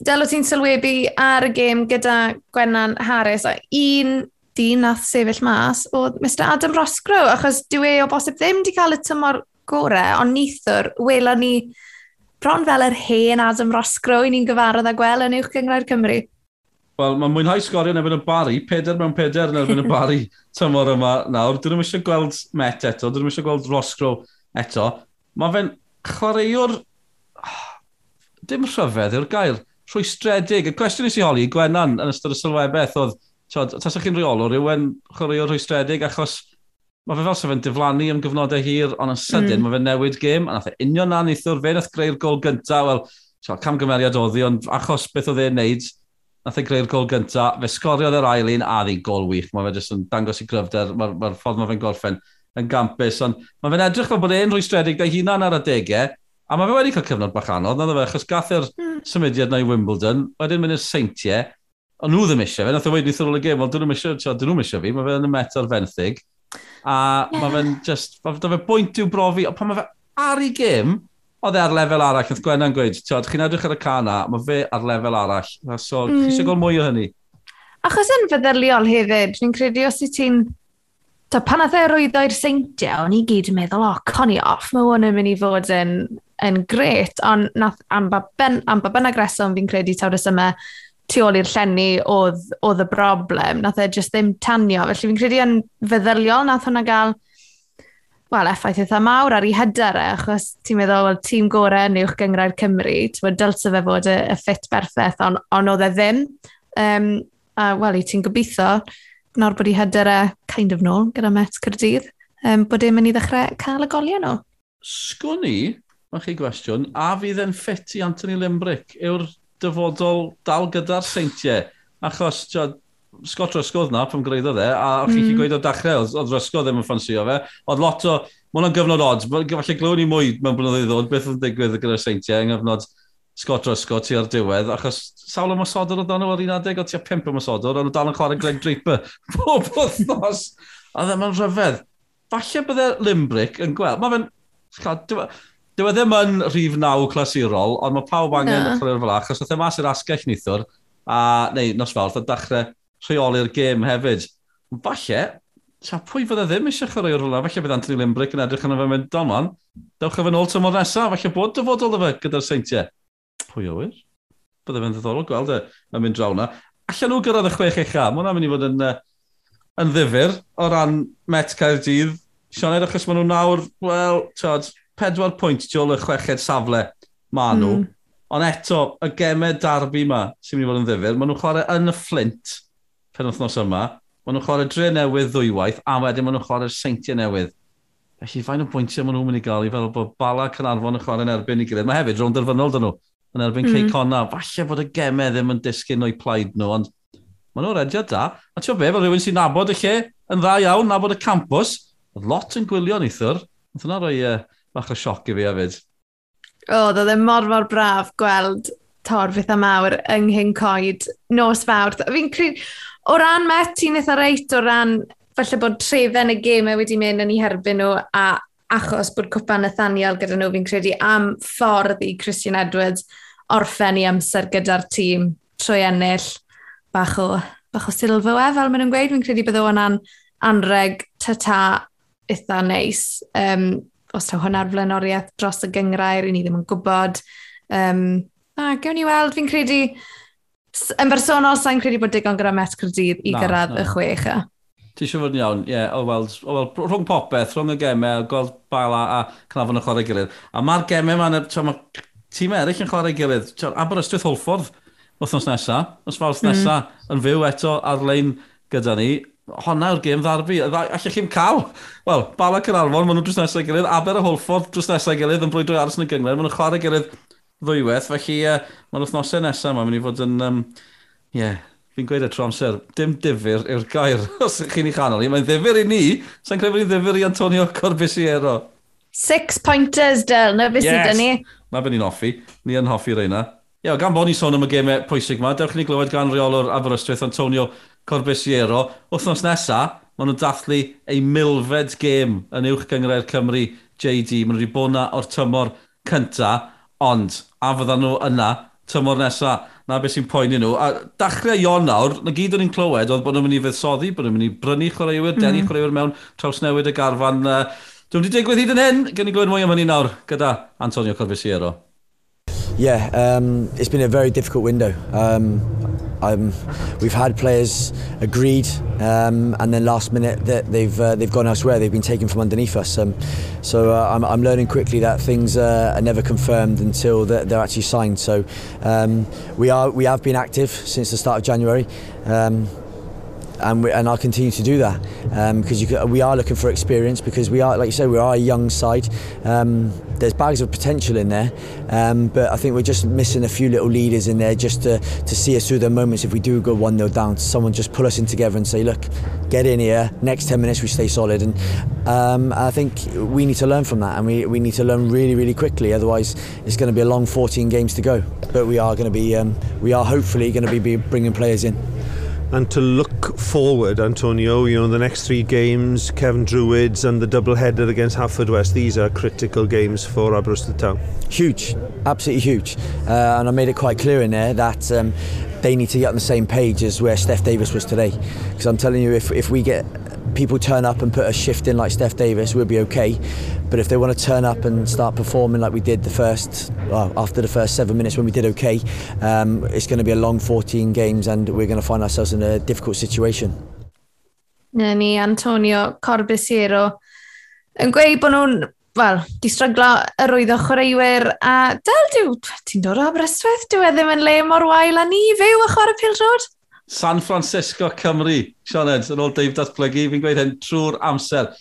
Delo ti'n sylwebu ar y gêm gyda Gwennan Harris a un dyn nath sefyll mas o Mr Adam Rosgrow, achos dwi e o bosib ddim wedi cael y tymor gorau, ond neithwr, welon ni bron fel yr hen Adam Rosgrow i ni'n gyfarwydd â gweld yn uwch Cyngrair Cymru. Wel, mae'n mwynhau sgorio yn erbyn y bari, peder mewn peder yn erbyn y bari tymor yma nawr. Dyn nhw'n eisiau gweld Met eto, dyn nhw'n eisiau gweld Rosgrow eto. Mae fe'n chwaraewr... Dim rhyfedd yw'r gair rhwystredig. Y cwestiwn nes i holi, Gwennan, yn ystod y sylwebeth, oedd, tiod, tas ych chi'n rheolwr, yw yn chwaraeo rhwystredig, achos mae fe fel sef yn diflannu am gyfnodau hir, ond yn sydyn, mm. mae fe newid gêm, a nath e union na nithwr, fe nath greu'r gol gyntaf, wel, tiod, cam gymeriad oddi, ond achos beth oedd e'n neud, nath e greu'r gol gyntaf, fe sgoriodd yr ail un, a ddi gol wych, mae fe jyst yn dangos i gryfder, mae'r ma, ffordd mae fe'n gorffen yn gampus, ond mae fe'n edrych fel bod e'n rhwystredig da hunan ar y degau, A mae fe wedi cael cyfnod bach anodd, nad fe, achos gath yr symudiad na i Wimbledon, wedyn mynd i'r seintiau, ond nhw ddim eisiau fe, nath o wedi ddweud y gym, ond dyn nhw eisiau, dyn nhw eisiau fi, mae fe yn y met ar fenthyg, a yeah. mae fe'n just, mae fe bwynt i'w brofi, ond pan mae fe ar ei gym, oedd e ar lefel arall, nath Gwenna'n gweud, tiod, chi'n edrych ar y cana, mae fe ar lefel arall, so mm. chi hmm. eisiau gweld mwy o hynny. Achos yn feddyliol hefyd, ni'n credu os i ti'n Ta, pan oedd e roedd seintiau, o'n i gyd yn meddwl, o, oh, coni off, mae hwn yn mynd i fod yn yn gret, ond nath am ba, ben, am ba bynnag reswm fi'n credu tawr ysymau tu ôl i'r llenni oedd, oedd y broblem, nath e jyst ddim tanio. Felly fi'n credu yn feddyliol nath hwnna gael wel, effaith eitha mawr ar ei hyder e, achos ti'n meddwl, wel, tîm gorau yn uwch gyngrair Cymru, ti'n meddwl, dylse fe fod y, y ffit berffaith, ond on oedd e ddim. Um, a, wel, i ti'n gobeithio, nawr bod ei hyder e kind of nôl gyda Met Cyrdydd, um, bod e'n mynd i ddechrau cael y goliau nhw. Sgwn i, Mae chi gwestiwn. A fydd yn ffit i Anthony Limbrick yw'r dyfodol dal gyda'r seintiau? Achos, tja, Scott Rysgodd na pan greiddo dde, a o'ch mm. chi hmm. gweud o dachrau, oedd Rysgodd ddim yn ffansio fe. Oedd lot o, mae hwnna'n gyfnod odd, falle glywni mwy mewn blynyddoedd ddod, beth oedd digwydd gyda'r seintiau yng nghyfnod Scott Rysgodd ti ar diwedd, achos sawl o ymwysodwr oedd anno o'r un adeg, o pimp o ymwysodwr, ond dal yn chwarae Greg Draper pob wythnos. A ddim e yn rhyfedd. Falle bydde Limbrick yn gweld, mae fe'n... Dyw e ddim yn rhif naw clasurol, ond mae pawb angen no. chwarae'r fel achos oedd e mas i'r asgell nithwr, a, neu nos fawrth, a dachrau rheoli'r gêm hefyd. Falle, ta pwy fydde ddim eisiau chwaraeo'r fel falle bydd Anthony Limbrick yn edrych yn y fe mynd, Donwan, dewch efo'n ôl tymor nesaf, falle bod dyfodol fe gyda'r seintiau. Pwy o wir? Bydde fe'n ddiddorol gweld e yn mynd draw na. Allan nhw gyrraedd y chwech eich am, hwnna'n mynd i fod yn, uh, yn ddifur o ran Met Caerdydd. Sioned, achos maen nhw nawr, wel, tiod, pedwar pwynt tu ôl y chweched safle ma nhw. Mm. Ond eto, y gemau darbu yma sy'n mynd i fod yn ddifur, maen nhw'n chwarae yn y Flint pen wythnos yma. Maen nhw'n chwarae dre newydd ddwywaith, a wedyn maen nhw'n chwarae'r seintiau newydd. Felly, fain o bwyntiau maen nhw'n mynd i gael i fel bod Bala Cynarfon yn chwarae'n erbyn i gilydd. Mae hefyd rhwng derfynol dyn nhw yn erbyn mm. Ceicona. Falle bod y gemau ddim yn disgyn o'i plaid nhw, ond maen nhw'n rediad da. A ti'n be, fel rhywun sy'n nabod y lle yn dda iawn, nabod y campus, lot yn gwylio nithwr. Nath hwnna roi uh, bach o sioc i fi hefyd. O, dda ddim e mor mor braf gweld torfydd a mawr yng Nghyn Coed nos fawr. Fi'n cre... O ran met, ti'n eitha reit o ran falle bod trefen y gemau wedi mynd yn ei herbyn nhw a achos bod cwpa Nathaniel gyda nhw fi'n credu am ffordd i Christian Edwards orffen i amser gyda'r tîm trwy ennill bach o, bach o silfo e, fel maen nhw'n gweud. Fi'n credu bydd o'n an, anreg tyta eitha neis. Um, os taw hwnna'r flaenoriaeth dros y gyngrair, i ni ddim yn gwybod. Um, a gewn ni weld, fi'n credu, yn bersonol, sa'n credu bod digon gyda Met Cyrdydd i gyrraedd y chwech. E. Ti eisiau fod yn iawn, ie, yeah, o weld, o weld, rhwng popeth, rhwng y gemau, gweld bala a cnafon e-, yn chwarae gilydd. A mae'r gemau ma'n, mae tîm eraill yn chwarae gilydd. Aberystwyth Holford, wythnos nesaf, os fawrth nesaf, mm. yn fyw eto ar-lein gyda ni honna yw'r gêm ddarbu. Allech chi'n cael? Wel, Bala Cynarfon, maen nhw drws nesau gilydd. Aber y Holford drws nesau gilydd yn brwydro aros yn y gyngor. Maen nhw'n chwarae gilydd ddwywaith. Felly, uh, maen wythnosau nesaf yma. Mae'n mynd i fod yn... Um, yeah, fi'n gweud y tro amser, dim difyr yw'r gair os chi'n ei chanol. Mae'n ddifyr i ni. Sa'n credu bod ni'n ddifyr i Antonio Corbisiero. Six pointers, Del, na beth yes. sydd ni. Na beth ni'n hoffi. Ni yn hoffi reina. Ie, gan bod ni sôn am y gemau pwysig yma, dewch ni glywed gan reolwr Aberystwyth Antonio Corbisiero. Wthnos nesa, maen nhw'n dathlu ei milfed gêm yn uwch gyngrau'r Cymru JD. Maen nhw wedi bod yna o'r tymor cynta, ond a fyddan nhw yna tymor nesa Na beth sy'n poeni nhw. A dachrau Ion nawr, na gyd o'n i'n clywed, oedd bod nhw'n mynd i feddsoddi, bod nhw'n mynd i brynu chwaraewyr, mm. denu chwaraewyr mewn trawsnewid y garfan. Uh, Dwi'n wedi digwydd hyd yn hyn, gen i glywed mwy am hynny nawr, gyda Antonio Corbisiero. Yeah, um, it's been a very difficult window. Um, um, we've had players agreed, um, and then last minute that they've uh, they've gone elsewhere. They've been taken from underneath us. Um, so uh, I'm, I'm learning quickly that things uh, are never confirmed until they're, they're actually signed. So um, we are we have been active since the start of January. Um, and, we, and I'll continue to do that because um, we are looking for experience because we are, like you say, we are a young side. Um, there's bags of potential in there, um, but I think we're just missing a few little leaders in there just to, to see us through the moments if we do go 1 0 down. Someone just pull us in together and say, look, get in here, next 10 minutes we stay solid. And um, I think we need to learn from that and we, we need to learn really, really quickly. Otherwise, it's going to be a long 14 games to go. But we are going to be, um, we are hopefully going to be bringing players in. And to look forward, Antonio, you know, the next three games, Kevin Druids and the double header against Halford West, these are critical games for Aberystwyth Town. Huge, absolutely huge. Uh, and I made it quite clear in there that um, they need to get on the same page as where Steph Davis was today. Because I'm telling you, if, if we get people turn up and put a shift in like Steph Davis, we'll be okay. But if they want to turn up and start performing like we did the first, well, after the first seven minutes when we did okay, um, it's going to be a long 14 games and we're going to find ourselves in a difficult situation. Na ni, Antonio Corbisiero. yn gweud bod nhw'n, wel, di stryglo yr oedd chwaraewyr a dal diw, ti'n dod o Aberystwyth, diw e ddim yn le mor wael a ni fyw a chwarae pil rhod? San Francisco Cymru, Sean Ed, yn ôl Dave datblygu, fi'n gweud hyn trwy'r amser.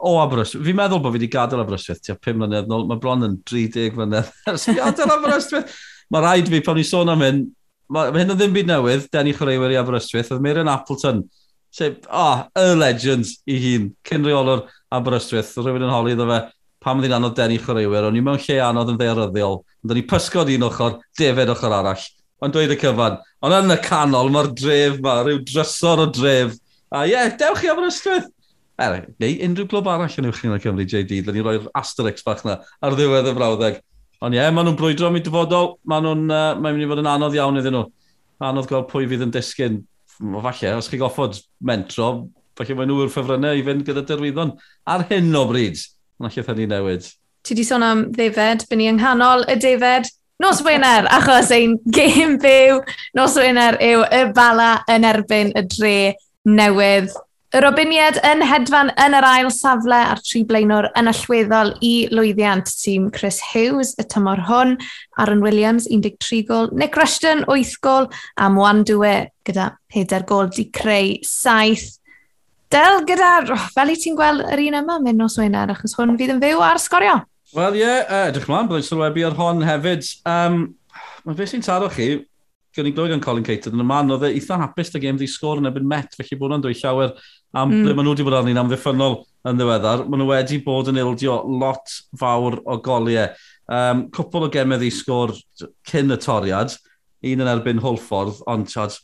O Aberystwyth, fi'n meddwl bod fi wedi gadael Aberystwyth, tua 5 mlynedd nôl, mae bron yn 30 mlynedd ers fi gadael Aberystwyth. Mae rhaid fi, pan ni sôn am hyn, mae hyn o ddim byd newydd, Denny Chwaraewyr i Aberystwyth, oedd Meirin Appleton, sef, oh, y legend i hun, cyn reolwr Aberystwyth, rhywun yn holi iddo fe, pam ddyn anodd Denny Chwaraewyr, o'n i mewn lle anodd yn ddeiryddiol, ond o'n i pysgod un ochr, defed ochr arall ond dweud y cyfan. Ond yn y canol, mae'r dref ma, rhyw drysor o dref. A ie, yeah, dewch chi am yr ysgwydd. Er, neu unrhyw glwb arall yn uwch y Cymru, JD, dyn ni roi'r asterix bach na ar ddiwedd y frawddeg. Ond ie, yeah, maen nhw'n brwydro am ei dyfodol, maen nhw'n uh, mae mynd i fod yn anodd iawn iddyn nhw. Anodd gweld pwy fydd yn disgyn. Falle, os chi goffod mentro, falle mae nhw yw'r ffefrynnau i fynd gyda dyrwyddon. Ar hyn o bryd, mae'n allai thynnu newid. Ti di sôn am ddefed, byn ni yng nghanol y defed, Nos Wener, achos ein gêm byw, Nos Wener yw y bala yn erbyn y dre newydd. Y robiniad yn hedfan yn yr ail safle a'r tri blaenwr yn allweddol i lwyddiant tîm Chris Hughes y tymor hwn, Aaron Williams 13 gol, Nick Rushton 8 gol a Mwan Dwe gyda 4 gol di creu 7. Del gyda, oh, fel i ti'n gweld yr un yma, mynd nos Wener, achos hwn fydd yn fyw ar sgorio. Wel ie, yeah, edrych mlaen, byddai'n sylwebu ar hon hefyd. Um, Mae beth sy'n taro chi, gan i glywed gan Colin Cater yn y man, oedd e eitha hapus da gêm ddi sgôr yn ebyn met, felly bod hwnna'n dweud llawer am mm. ble maen nhw wedi bod arni'n amddiffynol yn ddiweddar. Maen nhw wedi bod yn ildio lot fawr o goliau. Um, cwpl o gemau ddi sgôr cyn y toriad, un yn erbyn Hwlffordd, ond tiad,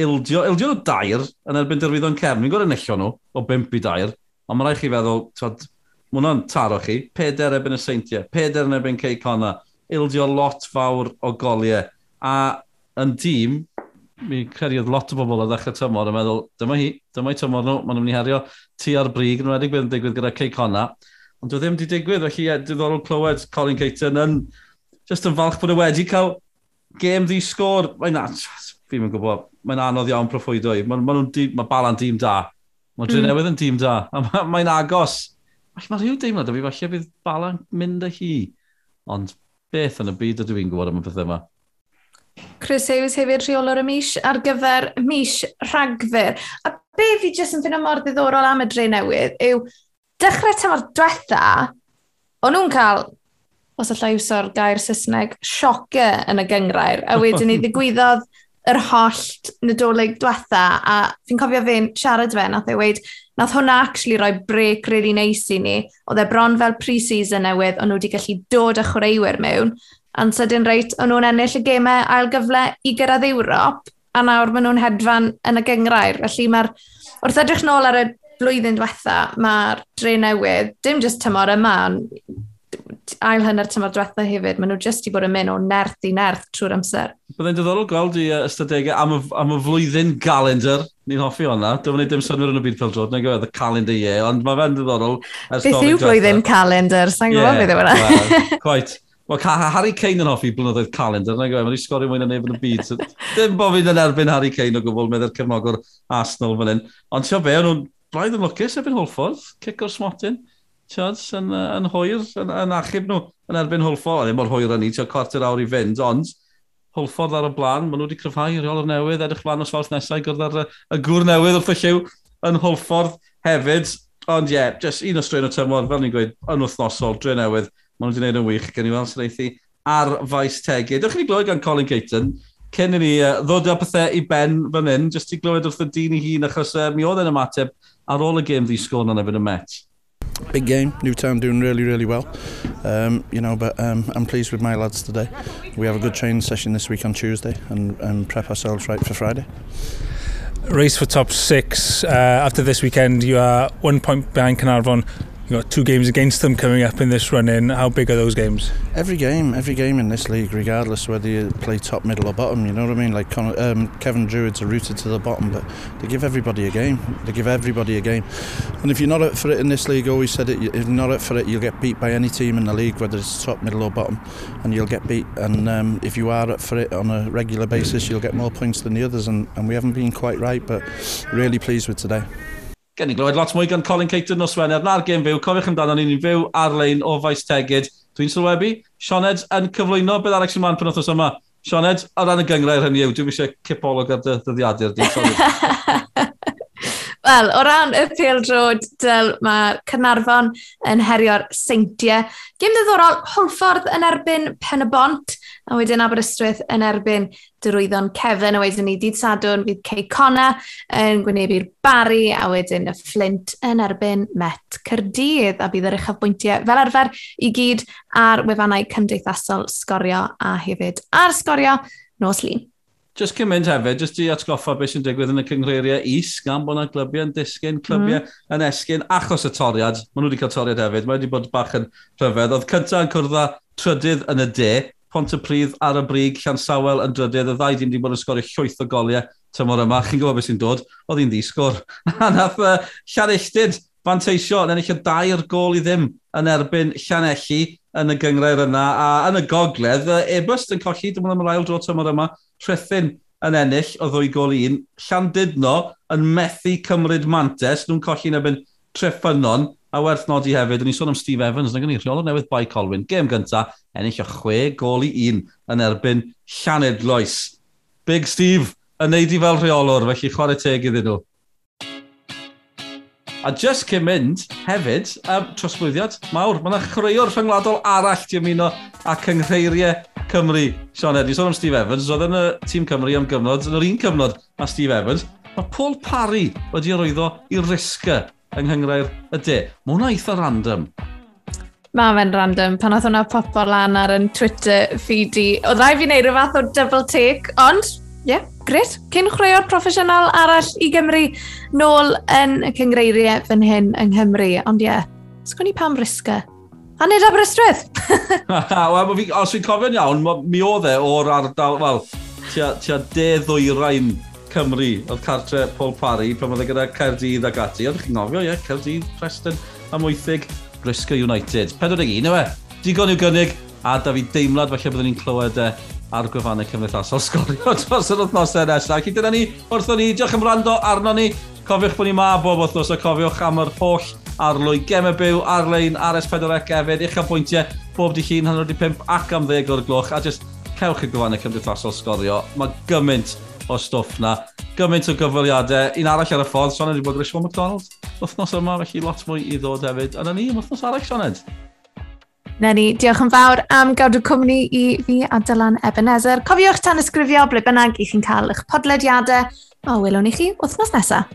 ildio, ildio o dair yn erbyn dyrwyddo'n cefn. Mi'n gwrdd enillio nhw o bimp i dair, ond mae'n rhaid chi feddwl, tiad, Mae hwnna'n taro chi. Peder ebyn y seintiau, peder yn ebyn Cey Connor. Ildio lot fawr o goliau. A yn dîm, mi credu oedd lot o bobl o ddechrau tymor yn meddwl, dyma hi, dyma i tymor nhw, maen nhw'n mynd i herio tu ar brig, yn wedi gwedd yn digwydd gyda Cey Connor. Ond dwi ddim wedi digwydd, felly ie, diddorol clywed Colin Caton yn just yn falch bod e wedi cael gêm ddi sgôr. Mae'n fi'n mynd gwybod, mae'n anodd iawn proffwydwy. i. Mae ma, ma, ma balan dîm da. Mae Drenewydd mm. yn dîm da. Mae'n agos Felly mae rhyw deimlad o fi, falle bydd Balan mynd â hi. Ond beth yn y byd ydw i'n gwybod am y pethau yma? Chris Hughes hefyd rheolwr y mis ar gyfer mis rhagfyr. A be fi jyst yn ffynu mor ddiddorol am y dre newydd yw dechrau tymor diwetha, o'n nhw'n cael, os allai iwso'r gair Saesneg, sioce yn y gyngrair. A wedyn ni ddigwyddodd yr holl nadolig diwetha, a fi'n cofio fe'n siarad fe, nath ei weid, nath hwnna actually roi break really nice i ni, oedd e bron fel pre-season newydd, ond nhw wedi gallu dod â chwaraewyr mewn, a'n sydyn reit, o'n nhw'n ennill y gemau ail gyfle i gyrraedd Ewrop, a nawr maen nhw'n hedfan yn y gyngrair. Felly mae'r, wrth edrych nôl ar y blwyddyn diwetha, mae'r dre newydd, dim jyst tymor yma, ail hynny'r tymor diwetha hefyd, maen nhw jyst i bod yn mynd o nerth i nerth trwy'r amser. Byddai'n diddorol gweld i ystadegau am y, am y flwyddyn calendar, ni'n hoffi honna. Dwi'n mynd ddim synwyr yn y byd pildrod, neu gyfer y e, calendar ie, ond mae fe'n diddorol. Beth yw blwyddyn calendar? Sa'n gwybod beth yw hwnna? Quite. Wel, Harry Kane yn hoffi blynyddoedd calendar, nag gwybod, e. mae'n sgorio mwy na neb yn y byd. So, dim bod fi'n yn erbyn Harry Kane o gwbl, meddwl cefnogwr Arsenal fan hyn. Ond ti'n be, o'n nhw'n braidd yn lwcus efo'n Holford, cic o'r smotyn. Charles yn, yn hwyr, yn, yn achub nhw yn erbyn Hwlffordd. A ddim mor hwyr yn ni, ti'n cwarter awr i fynd, ond Hwlffordd ar y blaen, maen nhw wedi cryfhau rheol o'r newydd, edrych blaen os fawrth nesau, gwrdd ar y, y gŵr newydd wrth y lliw yn Hwlffordd hefyd. Ond ie, yeah, just un o straen o tymor, fel ni'n gweud, yn wythnosol, dre newydd, maen nhw wedi gwneud yn wych, gen i weld sy'n eithi ar faes tegu. Dych chi'n glywed gan Colin Caton, cyn i ni uh, ddod â pethau i ben fan hyn, jyst i glywed wrth y dyn i hun, achos uh, mi oedd yn ymateb ar ôl y gêm ddisgwyl yn efo'n y Met. Big game, Newtown doing really, really well. Um, you know, but um, I'm pleased with my lads today. We have a good training session this week on Tuesday and, and prep ourselves right for Friday. Race for top six. Uh, after this weekend, you are one point behind Carnarvon. You've got two games against them coming up in this run in. How big are those games? Every game, every game in this league, regardless whether you play top, middle, or bottom, you know what I mean? Like um, Kevin Druids are rooted to the bottom, but they give everybody a game. They give everybody a game. And if you're not up for it in this league, always said it, if you're not up for it, you'll get beat by any team in the league, whether it's top, middle, or bottom, and you'll get beat. And um, if you are up for it on a regular basis, you'll get more points than the others. And, and we haven't been quite right, but really pleased with today. Gen i glywed lot mwy gan Colin Caton nos Wener na'r gêm fyw. Cofiwch amdano ni'n fyw ar-lein o Faes Tegid. Dwi'n sylwebu, Sioned yn cyflwyno beth arall sy'n man pan othos yma. Sioned, ar ran y gyngrair hynny yw, dwi'n eisiau cipolog ar dy ddyddiadur. Wel, o ran y pêl-drod, mae Cynarfon yn herio'r seintiau. Gym ddiddorol, Holford yn erbyn Pen y Bont, a wedyn Aberystwyth yn erbyn Dyrwyddon Cefn, a wedyn ni dydd sadwn fydd Cey Cona yn gwynebu'r Bari, a wedyn y Flint yn erbyn Met Cyrdydd, a bydd yr uchaf bwyntiau fel arfer i gyd ar wefannau cymdeithasol sgorio a hefyd ar sgorio nos lun. Just cyn mynd hefyd, just i atgoffa beth sy'n digwydd yn y cyngreiriau is, gan bod yna glybiau yn disgyn, clybiau mm. yn esgyn, achos y toriad, maen nhw wedi cael toriad hefyd, mae wedi bod bach yn rhyfedd. Oedd cyntaf yn cwrdda trydydd yn y de, pont y prydd ar y brig, llan sawel yn drydydd, y ddau dim wedi bod yn sgorio llwyth o goliau tymor yma, chi'n gwybod beth sy'n dod, oedd hi'n ddisgwr. A nath uh, Llanilltid fanteisio yn ennill o dair gol i ddim yn erbyn Llanelli yn y gyngrair yna. A yn y gogledd, Ebyst yn colli, dim ond am yr ail dro tymor yma, Trethyn yn ennill o ddwy gol un. Llandudno yn methu cymryd mantes, nhw'n colli yn ebyn treffynon, a werth nodi hefyd, o'n i sôn am Steve Evans, nag o'n i rheol newydd bai Colwyn, gêm gynta, ennill o chwe gol i un yn erbyn Llanedloes. Big Steve yn neud i fel rheolwr, felly chwarae teg iddyn nhw. A just cyn mynd, hefyd, um, trosglwyddiad mawr, mae yna chreuwr rhyngwladol arall di ymuno a cyngheiriau Cymru. Sean Eddy, sôn am Steve Evans, oedd yn y tîm Cymru am gyfnod, yn yr un cyfnod a Steve Evans, mae Paul Parry wedi arwyddo i risga yng Nghyngrair y De. Mae hwnna eitha random. Mae fe'n random. Pan oedd hwnna popo lan ar yn Twitter feed i, oedd rai fi wneud rhyw fath o double take, ond, ie, yeah, Gret, cyn chwaraewr proffesiynol arall i Gymru nôl yn y cyngreiriau fan hyn yng Nghymru. Ond ie, yeah, sgwni pam risga? A nid Aberystwyth! Wel, fi, os fi'n cofio'n iawn, mi oedd e o'r ardal, wel, tua, tua de ddwyrain Cymru oedd cartre Paul Parry pan oedd e gyda Cerdydd ag ati. Oedd chi'n gofio, ie, yeah, Cerdydd, Preston a Mwythig, Briscoe United. 41, yw e? Digon i'w gynnig, a da fi deimlad falle byddwn ni'n clywed e ar gwefannau cymdeithasol sgorio dros yr wythnosau nesaf. Ac i dyna ni wrthon ni, diolch am rando arno ni. Cofiwch bod ni ma bob wythnos a cofiwch am yr holl arlwy y byw ar-lein RS4C hefyd, eich bwyntiau bob di llun, hanner di pimp ac am ddeg o'r gloch a jyst cewch y gwefannau cymdeithasol sgorio. Mae gymaint o stwff na, gymaint o gyfweliadau. Un arall ar y ffordd, Sioned wedi bod yn Rishon McDonald. Wythnos yma, felly lot mwy i ddod hefyd. Yna ni, wythnos arall, Sioned. Na ni, diolch yn fawr am gawd y cwmni i fi a Dylan Ebenezer. Cofiwch tan ysgrifio ble bynnag i chi'n cael eich podlediadau. A welwn i chi wythnos nesaf.